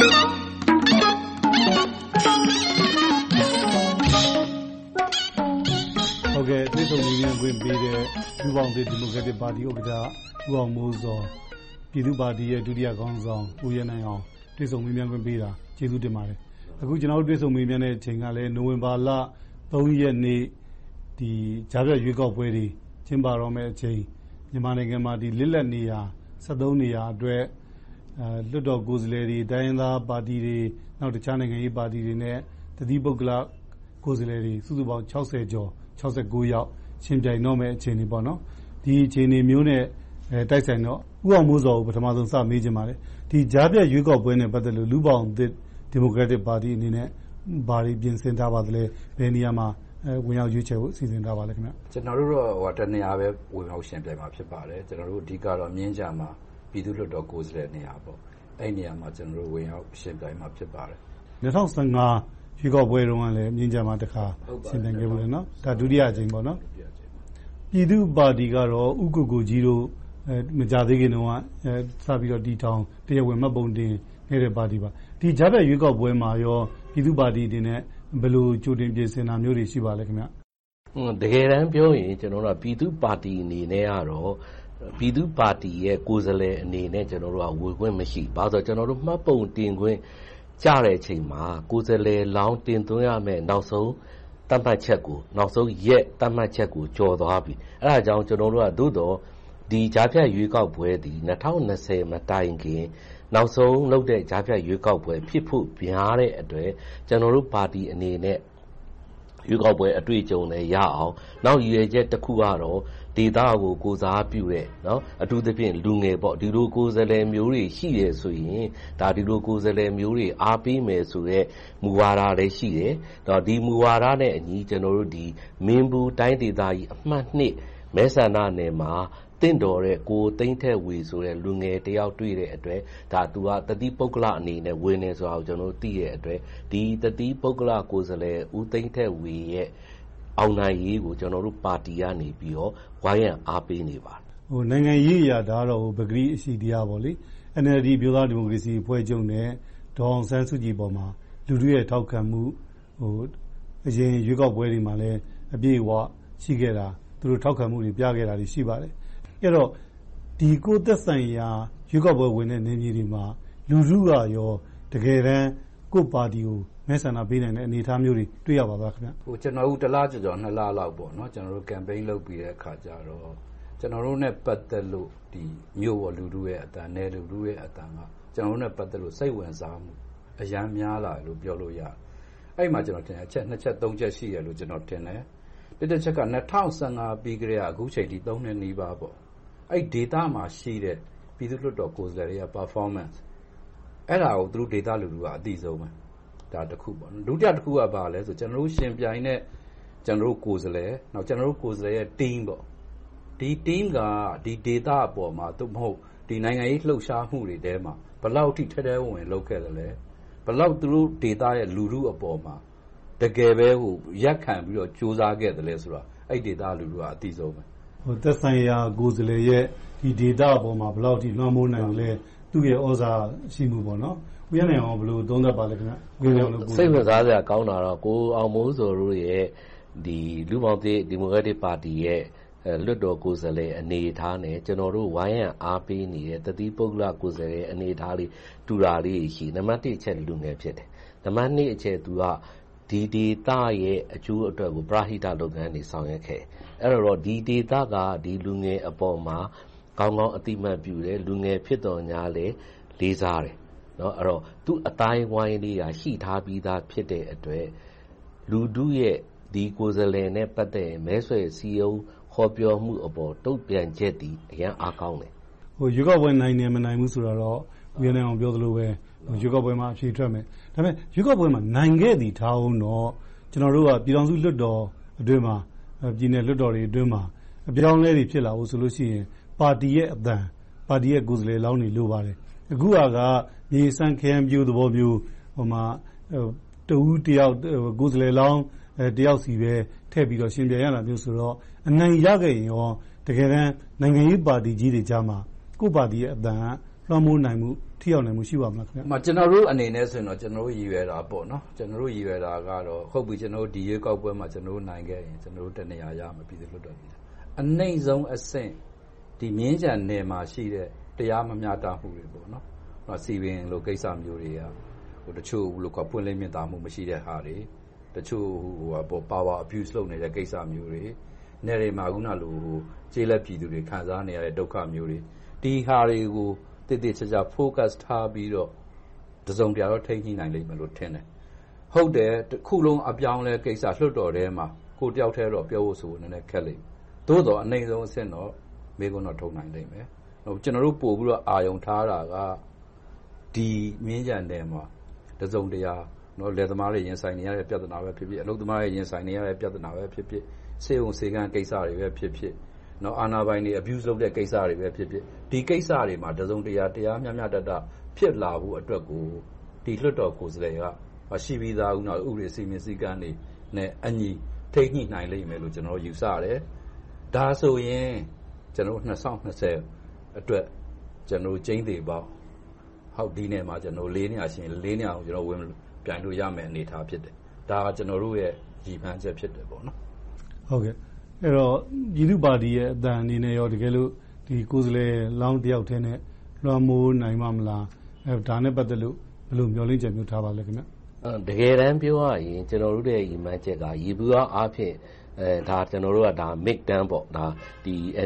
တွေ့ဆုံမေးမြန်းခွင့်ပေးတဲ့လူ့ဘောင်သစ်ဒီမိုကရက်တစ်ပါတီဥက္ကဋ္ဌဦးအောင်မိုးဇော်၊ပြည်သူ့ပါတီရဲ့ဒုတိယခေါင်းဆောင်ဦးရဲနိုင်အောင်တွေ့ဆုံမေးမြန်းခွင့်ပေးတာကျေးဇူးတင်ပါတယ်။အခုကျနော်တို့တွေ့ဆုံမေးမြန်းတဲ့အချိန်ကလည်းနိုဝင်ဘာလရက်နေ့ကြားဖြတ်ရွေးကောက်ပွဲတွေကျင်းပတော့မယ့်အချိန်မြန်မာနိုင်ငံမှာလစ်လပ်နေရာနေရာအတွက် လွှတ်တော်ကိုယ်စားလှယ်တွေ၊တိုင်းရင်းသားပါတီတွေ၊နောက် တခြားနိုင်ငံရေးပါတီတွေနဲ့ တသီးပုဂ္ဂလ ကိုယ်စားလှယ်တွေ စုစုပေါင်း ကျော် ယောက် ယှဉ်ပြိုင်တော့မယ့် အခြေအနေ။ဒီအခြေအနေမျိုးနဲ့ တိုက်ဆိုင်တော့ ဦးအောင်မိုးဇော်ကို ပထမဦးဆုံး စမေးချင်ပါတယ်။ဒီကြားဖြတ်ရွေးကောက်ပွဲနဲ့ ပတ်သက်လို့ လူ့ဘောင်သစ်ဒီမိုကရက်တစ်ပါတီအနေနဲ့ ဘာတွေပြင်ဆင်ထားပါသလဲ။ဘယ်နေရာမှာ ဝင်ရောက်ရွေးချယ်ဖို့ စီစဉ်ထားပါလဲ။ကျနော်တို့တော့ တစ်နေရာပဲ ဝင်ရောက်ယှဉ်ပြိုင်မှာ ဖြစ်ပါတယ်။ကျနော်တို့ အဓိကတော့ မြင်းခြံမှာ ပြည်သူ့လွှတ်တော်ကိုယ်စားလှယ်နေရာ။အဲဒီနေရာမှာဝင်ရောက်ယှဉ်ပြိုင်မှာ ဖြစ်ပါတယ်။၂၀၁၅ ရွေးကောက်ပွဲတုန်းကလည်း မြင်းခြံမှာတစ်ခါ ယှဉ်ပြိုင်ခဲ့ဖူးတယ်။ဒါဒုတိယအကြိမ်ပေါ့။ပြည်သူ့ပါတီကတော့ ဦးကိုကိုကြီးတို့ မကြာသေးခင်တုန်းက စပြီးတော့ တည်ထောင် တရားဝင်မှတ်ပုံတင်ခဲ့တဲ့ ပါတီပါ။ဒီကြားဖြတ်ရွေးကောက်ပွဲမှာပြည်သူ့ပါတီအနေနဲ့ ဘယ်လိုကြိုတင်ပြင်ဆင်တာမျိုးတွေ ရှိပါသလဲ။တကယ်တမ်းပြောရင် ပြည်သူ့ပါတီအနေနဲ့ကတော့ ပြည်သူ့ပါတီရဲ့ ကိုယ်စားလှယ်အနေနဲ့ဝင်ခွင့်မရှိဘူး။ဘာဖြစ်လို့လဲဆိုတော့မှတ်ပုံတင်ခွင့်ကျတဲ့အချိန်မှာ ကိုယ်စားလှယ်လောင်း တင်သွင်းရမယ့် နောက်ဆုံးသတ်မှတ်ချက်ကို နောက်ဆုံးရက် သတ်မှတ်ချက်ကို ကျော်သွားပြီ။အဲဒါကြောင့် ကျနော်တို့က သို့သော် ဒီကြားဖြတ်ရွေးကောက်ပွဲသည် ၂၀၂၀ မတိုင်ခင် နောက်ဆုံးလုပ်တဲ့ ကြားဖြတ်ရွေးကောက်ပွဲ ဖြစ်ဖို့များတဲ့အတွက် ကျနော်တို့ပါတီအနေနဲ့ ရွေးကောက်ပွဲ အတွေ့အကြုံလည်းရအောင်။နောက်ရည်ရွယ်ချက်တစ်ခုကတော့ ဒေသကို ကိုယ်စားပြုတဲ့ အထူးသဖြင့် လူငယ် ဒီလိုကိုယ်စားလှယ်မျိုးတွေ ရှိတယ်ဆိုရင် ဒီလိုကိုယ်စားလှယ်မျိုးတွေ အားပေးမယ်ဆိုတဲ့ မူဝါဒလည်းရှိတယ်။ဒီမူဝါဒနဲ့အညီ မင်းဘူးတိုင်းဒေသကြီး အမှတ် မဲဆန္ဒနယ်မှာ သင့်တော်တဲ့ ကိုသိန်းထက်ဝေဆိုတဲ့ လူငယ်တစ်ယောက်တွေ့တဲ့အတွက် သူက တသီးပုဂ္ဂလအနေနဲ့ ဝင်တယ်ဆိုတာကို ကျနော်တို့ သိတဲ့အတွက် ဒီတသီးပုဂ္ဂလ ကိုယ်စားလှယ် ဦးသိန်းထက်ဝေရဲ့ အောင်နိုင်ရေးကို ကျနော်တို့ပါတီကနေ ဝိုင်းရံအားပေးနေပါတယ်။နိုင်ငံရေးအရ ဒါကတော့ ပကတိအရှိတရားပေါ့။ NLD အမျိုးသားဒီမိုကရေစီအဖွဲ့ချုပ်နဲ့ ဒေါ်အောင်ဆန်းစုကြည်အပေါ်မှာ လူထုရဲ့ ထောက်ခံမှု၊အရင်ရွေးကောက်ပွဲတွေမှာလည်း အပြည့်အဝရှိခဲ့တာ သူတို့ ထောက်ခံမှုတွေ ပြခဲ့တာတွေ ရှိပါတယ်။ အဲဒီတော့ ကိုယ့်သက်ဆိုင်ရာ ရွေးကောက်ပွဲဝင်တဲ့ နယ်မြေတွေမှာ လူထုကတကယ်တမ်း ကိုယ့်ပါတီကို မဲဆန္ဒပေးနိုင်တဲ့ အနေအထားမျိုးတွေ တွေ့ရပါသလား။ကျနော်တို့ တစ်လကျော်ကျော် နှစ်လလောက် Campaign လုပ်ပြီးတဲ့အခါကြတော့ ကျနော်တို့နဲ့ ပတ်သက်လို့ မြို့ပေါ်လူထုရဲ့အသံ၊နယ်လူထုရဲ့အသံက ကျနော်တို့နဲ့ ပတ်သက်လို့ စိတ်ဝင်စားမှု အရမ်းများလာတယ်လို့ ပြောလို့ရတယ်။အဲဒီမှာနှစ်ချက်သုံးချက် ရှိတယ်လို့ ကျနော်ထင်တယ်။တစ်တချက်က ၂၀၁၅ ပြီးကတည်းက အခုအချိန်အထိ နှစ် နီးပါး အဲဒီဒေသမှာရှိတဲ့ ပြည်သူ့လွှတ်တော်ကိုယ်စားလှယ်တွေရဲ့ Performance အဲဒါကို သူတို့ဒေသလူထုက အသိဆုံးပဲ။ဒုတိယတစ်ခုက ဘာလဲဆိုတော့ ကျနော်တို့ယှဉ်ပြိုင်တဲ့ကိုယ်စားလှယ်၊ကျနော်တို့ကိုယ်စားလှယ်ရဲ့ Team ဒီ Team က ဒီဒေသအပေါ်မှာ သို့မဟုတ် နိုင်ငံရေးလှုပ်ရှားမှုတွေထဲမှာ ဘယ်လောက်အထိ ထဲထဲဝင်ဝင် လုပ်ခဲ့သလဲ။ဘယ်လောက် သူတို့ဒေသရဲ့ လူထုအပေါ်မှာ တကယ်ပဲ ရပ်ခံပြီးတော့ ကြိုးစားခဲ့သလဲဆိုတာ အဲဒီဒေသလူထုက အသိဆုံးပဲ။ သက်ဆိုင်ရာ ကိုယ်စားလှယ်ရဲ့ ဒီဒေသအပေါ်မှာ ဘယ်လောက်အထိ လွှမ်းမိုးနိုင်သလဲ။သူ့ရဲ့ သြဇာရှိမှု။ဦးရဲနိုင်အောင် ဘယ်လို သုံးသပ်ပါလဲ။စိတ်ဝင်စားစရာကောင်းတာကတော့ ကိုအောင်မိုးဇော်တို့ရဲ့ လူ့ဘောင်သစ် ဒီမိုကရက်တစ်ပါတီရဲ့ လွှတ်တော်ကိုယ်စားလှယ် အနေအထားနဲ့ ကျနော်တို့ ဝိုင်းရံအားပေးနေတဲ့ တသီးပုဂ္ဂလကိုယ်စားလှယ် အနေအထားလေး တူတာလေးတွေ ရှိတယ်။နံပတ်တစ်အချက် လူငယ်ဖြစ်တယ်။နံပတ်နှစ်အချက် သူက ဒီဒေသရဲ့အကျိုးအတွက်ကို ပရဟိတလုပ်ငန်းတွေ ဆောင်ရွက်ခဲ့တယ်။အဲဒီတော့ ဒီဒေသက ဒီလူငယ်အပေါ်မှာ ကောင်းကောင်းအသိအမှတ်ပြုတယ်။လူငယ်ဖြစ်သော်ငြားလဲ လေးစားတယ်။သူ့အသိုင်းအဝိုင်းလေးက ရှိထားပြီသား ဖြစ်တဲ့အတွက် လူထုရဲ့ ဒီကိုယ်စားလှယ်နဲ့ ပတ်သက်ရင် မဲဆွယ်စည်းရုံးဟောပြောမှုအပေါ် တုံ့ပြန်ချက်သည် အရမ်းအားကောင်းတယ်။ရွေးကောက်ပွဲ နိုင်တယ်၊မနိုင်ဘူးဆိုတာတော့ ဦးရဲနိုင်အောင် ပြောသလိုပဲ ရွေးကောက်ပွဲမှာ အဖြေထွက်မယ်။ဒါပေမဲ့ ရွေးကောက်ပွဲမှာ နိုင်ခဲ့သည်ထားအုံးတော့ ကျနော်တို့က ပြည်ထောင်စုလွှတ်တော်အတွင်းမှာ၊ပြည်နယ်လွှတ်တော်တွေအတွင်းမှာ အပြောင်းအလဲတွေ ဖြစ်လာဖို့ဆိုရင် ပါတီရဲ့အသံ၊ပါတီရဲ့ ကိုယ်စားလှယ်လောင်းတွေ လိုပါတယ်။အခုဟာက မြေစမ်းခရမ်းပျိုးသဘောမျိုးတစ်ဦးတစ်ယောက် ကိုယ်စားလှယ်လောင်းတစ်ယောက်စီပဲ ထည့်ပြီးတော့ ယှဉ်ပြိုင်ရတာမျိုးဆိုတော့ အနိုင်ရခဲ့ရင်ကော တကယ်တမ်း နိုင်ငံရေးပါတီကြီးတွေကြားမှာ ကိုယ့်ပါတီရဲ့အသံက လွှမ်းမိုးနိုင်မှု ထိရောက်နိုင်မှု ရှိပါမလားခင်ဗျ။ကျနော်တို့အနေနဲ့ဆိုရင်တော့ ကျနော်တို့ ရည်ရွယ်တာပေါ့နော်။ကျနော်တို့ရည်ရွယ်တာကတော့ ဟုတ်ပြီကျနော်တို့ဒီရွေးကောက်ပွဲမှာ ကျနော်တို့ နိုင်ခဲ့ရင် ကျနော်တို့ တနေရာရမယ် ပြည်သူ့လွှတ်တော်။အနိမ့်ဆုံးအဆင့် မြင်းခြံနယ်မှာရှိတဲ့ တရားမမျှတမှုတွေ။စည်ပင်လို ကိစ္စမျိုးတွေက တချို့ ပွင့်လင်းမြင်သာမှု မရှိတဲ့ဟာတွေ တချို့ Power Abuse လုပ်နေတဲ့ ကိစ္စမျိုးတွေ နယ်တွေမှာ အခုနလို ကျေးလက်ပြည်သူတွေ ခံစားနေရတဲ့ ဒုက္ခမျိုးတွေ ဒီဟာတွေကို သေသေချာချာ Focus ထားပြီးတော့တစုံတရာတော့ ထိန်းညှိနိုင်လိမ့်မယ်လို့ထင်တယ်။ဟုတ်တယ်တခုလုံးအပြောင်းအလဲကိစ္စလွှတ်တော်ထဲမှာကိုယ်တယောက်တည်းတော့ပြောဖို့ဆိုဖို့နည်းနည်းခက်လိမ့်မယ်။သို့သော်အနိမ့်ဆုံးအဆင့်တော့မေးခွန်းတော့ထုတ်နိုင်လိမ့်မယ်။ကျနော်တို့ပိုပြီးတော့အာရုံထားတာကဒီမြင်းခြံနယ်မှာတစုံတရာလယ်သမားတွေရင်ဆိုင်နေရတဲ့ပြဿနာပဲဖြစ်ဖြစ်၊အလုပ်သမားတွေရင်ဆိုင်နေရတဲ့ပြဿနာပဲဖြစ်ဖြစ်၊ဆေးရုံဆေးခန်းကိစ္စတွေပဲဖြစ်ဖြစ်၊ အာဏာပိုင်တွေ Abuse လုပ်တဲ့ကိစ္စတွေပဲဖြစ်ဖြစ် ဒီကိစ္စတွေမှာ တစုံတရာ တရားမျှမျှတတ ဖြစ်လာဖို့အတွက်ကို ဒီလွှတ်တော်ကိုယ်စားလှယ်က ရှိပြီသား ဥပဒေစည်းမျဉ်းစည်းကမ်းတွေနဲ့အညီ ထိန်းညှိနိုင်လိမ့်မယ်လို့ ကျနော်ယူဆတယ်။ဒါဆိုရင်ကျနော်တို့၂၀၂၀ အတွက် ကျိန်းသေပေါက် ဒီနယ်မှာလေးနေရာရှိရင်လေးနေရာကို ဝင်ပြိုင်လို့ရမယ့် အနေအထား ဖြစ်တယ်။ဒါက ကျနော်တို့ရဲ့ ရည်မှန်းချက် ဖြစ်တယ်။ အဲဒီတော့ ပြည်သူ့ပါတီရဲ့အသံအနေနဲ့ တကယ်လို့ ကိုယ်စားလှယ်လောင်း တယောက်တည်းနဲ့ လွှမ်းမိုးနိုင်ပါ့မလား။ဒါနဲ့ ပတ်သက်လို့ ဘယ်လို မျှော်လင့်ချက်မျိုး ထားပါလဲ။တကယ်တမ်း ပြောရရင် ကျနော်တို့ရဲ့ ရည်မှန်းချက်က ယေဘုယျအားဖြင့် ကျနော်တို့က Mid-term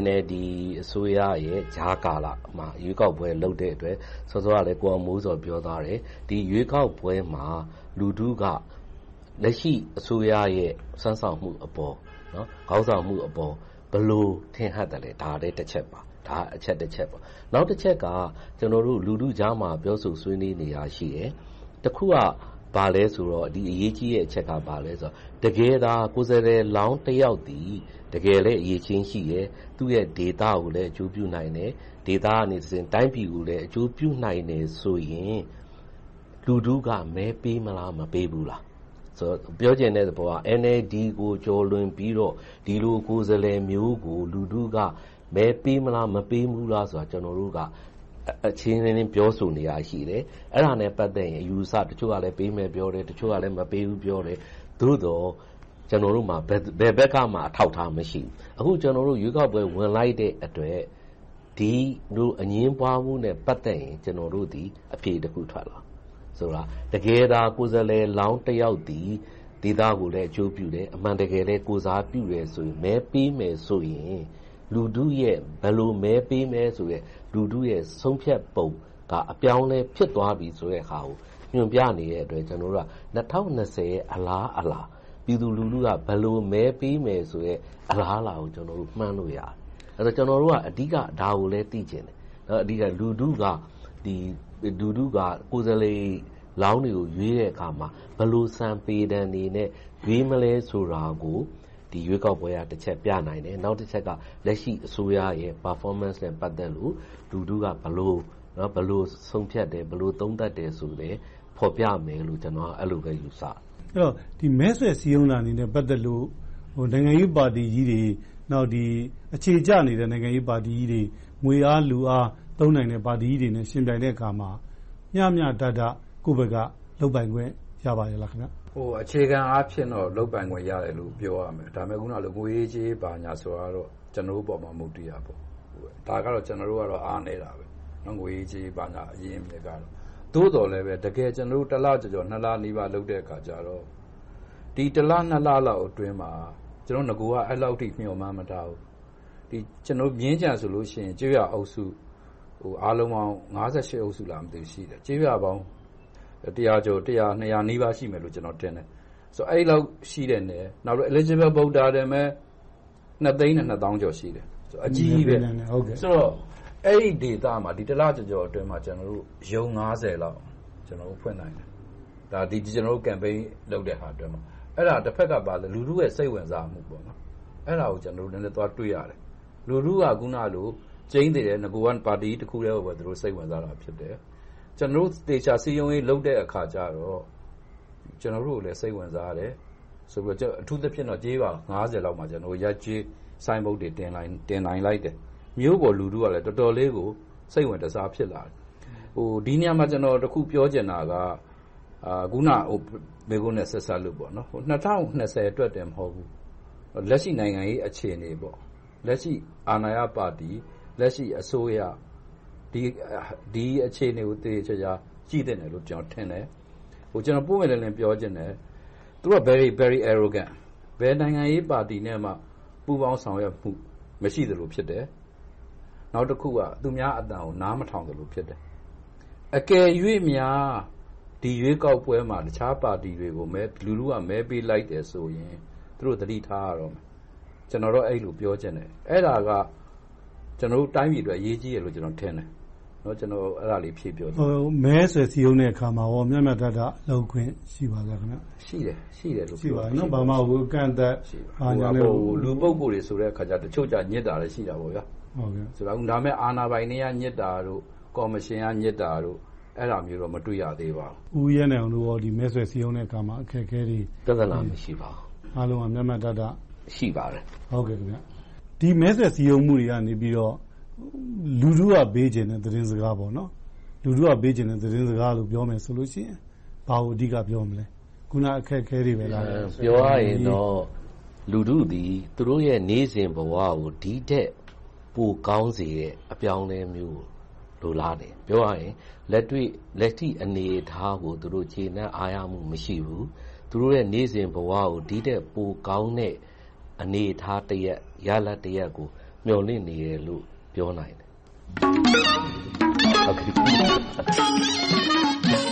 NLD အစိုးရရဲ့ ကြားကာလမှာ ရွေးကောက်ပွဲလုပ်တဲ့အတွက် စောစောကလည်းကိုအောင်မိုးဇော် ပြောသွားတယ်။ဒီရွေးကောက်ပွဲမှာ လူထုက လက်ရှိအစိုးရရဲ့ စွမ်းဆောင်မှုအပေါ်၊ ခေါင်းဆောင်မှုအပေါ်ဘယ်လိုထင်ဟပ်သလဲ။ဒါလည်းတစ်ချက်ပါ။ဒါကအချက်တစ်ချက်ပါ။နောက်တစ်ချက်ကလူထုကြားမှာပြောဆိုဆွေးနွေးနေတာရှိတယ်။တစ်ခုကဘာလဲဆိုတော့အရေးကြီးတဲ့အချက်ကဘာလဲဆိုတော့တကယ်သာကိုယ်စားလှယ်လောင်းတစ်ယောက်သည်တကယ်လည်းအရေးကြီးရှိတယ်။သူ့ရဲ့ဒေသကိုလည်းအကျိုးပြုနိုင်တယ်။ဒေသကနေတဆင့်တိုင်းပြည်ကိုလည်းအကျိုးပြုနိုင်တယ်ဆိုရင်လူထုကမဲပေးမလား၊မပေးဘူးလား။ ပြောချင်တဲ့သဘောက NLD ကို ကျော်လွန်ပြီးတော့ ဒီလိုကိုယ်စားလှယ်မျိုးကို လူထုက မဲပေးမလား၊မပေးဘူးလားဆိုတာ ကျနော်တို့က အချင်းချင်း ပြောဆိုနေတာရှိတယ်။အဲဒါနဲ့ ပတ်သက်ရင် အယူအဆ တချို့ကလည်းပေးမယ်ပြောတယ်။တချို့ကလည်းမပေးဘူးပြောတယ်။သို့သော် ကျနော်တို့မှာ ဘယ်ဘက်ကမှ အထောက်အထား မရှိဘူး။အခု ကျနော်တို့ ရွေးကောက်ပွဲ ဝင်လိုက်တဲ့အတွက် ဒီလိုအငြင်းပွားမှုနဲ့ ပတ်သက်ရင် ကျနော်တို့သည် အဖြေတစ်ခု ထွက်လာ။ ဆိုတော့တကယ်သာကိုယ်စားလှယ်လောင်းတစ်ယောက်သည်ဒေသကိုလည်းအကျိုးပြုတယ်။အမှန်တကယ်လည်းကိုယ်စားပြုတယ်ဆိုရင်မဲပေးမယ်ဆိုရင်လူထုရဲ့ဘယ်လိုမဲပေးမယ်ဆိုတဲ့လူထုရဲ့ဆုံးဖြတ်ပုံကအပြောင်းအလဲဖြစ်သွားပြီဆိုတဲ့ဟာကိုညွှန်ပြနေတဲ့အတွက်ကျနော်တို့က၂၀၂၀ရဲ့အလားအလာပြည်သူလူထုကဘယ်လိုမဲပေးမယ်ဆိုတဲ့အလားအလာကိုကျနော်တို့မှန်းလို့ရတယ်။အဲဒီတော့ကျနော်တို့ကအဓိကဒါကိုလည်းသိချင်တယ်။အဓိကလူထုက ကိုယ်စားလှယ်လောင်းတွေကို ရွေးတဲ့အခါမှာ ဘယ်လိုစံ ပေတံတွေနဲ့ ရွေးမလဲဆိုတာကို ဒီရွေးကောက်ပွဲကတစ်ချက်ပြနိုင်တယ်။နောက်တစ်ချက်က လက်ရှိအစိုးရရဲ့ Performance နဲ့ ပတ်သက်လို့ လူထုက ဘယ်လိုဆုံးဖြတ်တယ်၊ဘယ်လိုသုံးသပ်တယ်ဆိုတာကို ဖော်ပြမယ်လို့ ကျနော်က အဲဒီလိုပဲ ယူဆတယ်။အဲဒီတော့ မဲဆွယ်စည်းရုံးတာနဲ့ ပတ်သက်လို့ နိုင်ငံရေးပါတီကြီးတွေနောက်အခြေကျနေတဲ့ နိုင်ငံရေးပါတီကြီးတွေ ငွေအားလူအား သုံးနိုင်တဲ့ ပါတီကြီးတွေနဲ့ ယှဉ်ပြိုင်တဲ့အခါမှာ မျှမျှတတ ကိုယ့်ဘက်က လုပ်ပိုင်ခွင့် ရပါရဲ့လား။“အခြေခံအားဖြင့်တော့ လုပ်ပိုင်ခွင့်ရတယ်လို့ ပြောရမယ်။ဒါပေမဲ့ အခုနလို ငွေရေးကြေးရေး ဘာညာဆိုတာကတော့ ကျနော်တို့ပေါ်မှာ မူတည်တာပေါ့။ဒါကတော့ ကျနော်တို့ကတော့ အားနည်းတာပဲ။ငွေရေးကြေးရေး ဘာညာအရင်းအမြစ်ကတော့။သို့သော်လဲတကယ် ကျနော်တို့ တစ်လကျော်ကျော် နှစ်လနီးပါး လုပ်တဲ့အခါကြတော့ ဒီတစ်လ နှစ်လလောက်အတွင်းမှာ ကျနော်တို့ နဂိုက အဲဒီလောက်အထိ မျှော်မှန်းမထားဘူး။မြင်းခြံဆိုရင် ကျေးရွာအုပ်စု အားလုံးပေါင်းအုပ်စုလားရှိတယ်။ကျေးရွာပေါင်းတစ်ကျော်နှစ်ရာနီးပါးရှိမယ်လို့ကျနော်ထင်တယ်။အဲဒီလောက်ရှိတဲ့နယ်။နောက် Eligible Voter တင်ပဲနှစ်သိန်းနဲ့နှစ်သောင်းကျော်ရှိတယ်။အကြီးကြီးပဲ။ဆိုတော့အဲဒီဒေသမှာဒီတစ်လကျော်ကျော်အတွင်းမှာရုံးလောက်ဖွင့်နိုင်တယ်။ဒါကျနော်တို့ Campaign လုပ်တဲ့အတွင်းမှာ။အဲဒါတဘက်ကလူထုရဲ့စိတ်ဝင်စားမှု။အဲဒါကိုကျနော်တို့နည်းနည်းသွားတွေ့ရတယ်။လူထုကအခုနလို ကျိန်းသေတယ် နဂိုက ပါတီကြီးတစ်ခုတည်းကိုပဲစိတ်ဝင်စားတာ ဖြစ်တယ် ကျနော်တို့ သေချာစည်းရုံးရေး လုပ်တဲ့အခါကြတော့ ကျနော်တို့ကိုလည်း စိတ်ဝင်စားတယ်။အထူးသဖြင့်တော့ ကျေးရွာ လောက်မှာ ရပ်ကျေးဆိုင်းဘုတ်တွေ တင်နိုင်လိုက်တယ်။မြို့ပေါ်လူထုကလည်း တော်တော်လေးကို စိတ်ဝင်တစား ဖြစ်လာတယ်ဟိုဒီနေရာမှာ ကျွန်တော် တခုပြောချင်တာကအာခုနဟိုမေကုန်းနဲ့ ဆက်ဆက်လို့ပေါ့နော်ဟို2020အတွက်တည်းမဟုတ်ဘူး လက်ရှိ နိုင်ငံရေး အခြေအနေပေါ့လက်ရှိ အာဏာရပါတီ လက်ရှိအစိုးရဒီဒီအခြေအနေကိုတည်ချာချာကြည့်တဲ့တယ်လို့ကျွန်တော်ထင်တယ်ဟိုကျွန်တော်ပုံမှန်လည်းလည်းပြောချင်တယ်သူက very very arrogant ဘယ်နိုင်ငံရေးပါတီနဲ့မှပူးပေါင်းဆောင်ရွက်မှုမရှိသလိုဖြစ်တယ်နောက်တစ်ခုကသူများအတန်ကိုနားမထောင်သလိုဖြစ်တယ်အကယ်၍များဒီရွေးကောက်ပွဲမှာတခြားပါတီတွေကိုမဲလူလူကမဲပေးလိုက်တယ်ဆိုရင်သူတို့သတိထားရတော့မယ်ကျွန်တော်တော့အဲ့လိုပြောချင်တယ်အဲ့ဒါက ကျွန်တော်တို့တိုင်းပြည်အတွက်အရေးကြီးတယ်လို့ကျွန်တော်ထင်တယ်နော်ကျွန်တော်အဲ့ဒါလေးဖြည့်ပြောတယ်ဟိုမဲဆွယ်စည်းရုံးတဲ့အခါမှာရောမြတ်မြတ်တတ်တာလောက်ခွင့်ရှိပါလားခင်ဗျရှိတယ်ရှိတယ်လို့ရှိပါနော်ဘာမှဟိုကန့်သက်ရှိဘာပါညာဟိုလဲဟိုလူပုဂ္ဂိုလ်တွေဆိုတဲ့အခါကျတချို့ကြညစ်တာလည်းရှိတာပေါ့ဗျာဟုတ်ကဲ့ဆိုတော့ဒါမဲ့အာဏာပိုင်တွေကညစ်တာတို့ကော်မရှင်ကညစ်တာတို့အဲ့ဒါမျိုးတော့မတွေ့ရသေးပါဘူးဦးရဲနေအောင်တို့ရောဒီမဲဆွယ်စည်းရုံးတဲ့အခါမှာအခက်အခဲတွေပြဿနာမရှိပါဘူးအားလုံးကမြတ်မြတ်တတ်တာရှိပါတယ်ဟုတ်ကဲ့ခင်ဗျ ဒီမဲဆွယ်စည်းရုံးမှုတွေကနေပြီးတော့လူလူကပေးခြင်းတဲ့သတင်းစကားပေါ့နော်လူလူကပေးခြင်းတဲ့သတင်းစကားလို့ပြောမယ်ဆိုလို့ရှိရင်ဘာကိုအဓိကပြောမလဲခုနအခက်အခဲတွေပဲလားအဲပြောရရင်တော့လူတို့သည်သူတို့ရဲ့နေစဉ်ဘဝကိုဒီတဲ့ပိုကောင်းစေတဲ့အပြောင်းအလဲမျိုးလိုလားတယ်ပြောရရင်လက်တွေ့လက်ထိအနေအထားကိုသူတို့ခြေနှံ့အားရမှုမရှိဘူးသူတို့ရဲ့နေစဉ်ဘဝကိုဒီတဲ့ပိုကောင်းတဲ့အနေအထားတစ်ရက် ရလဒ်တစ်ရက်ကို မျှော်လင့်နေတယ်လို့ ပြောနိုင်တယ်ဟုတ်ကဲ့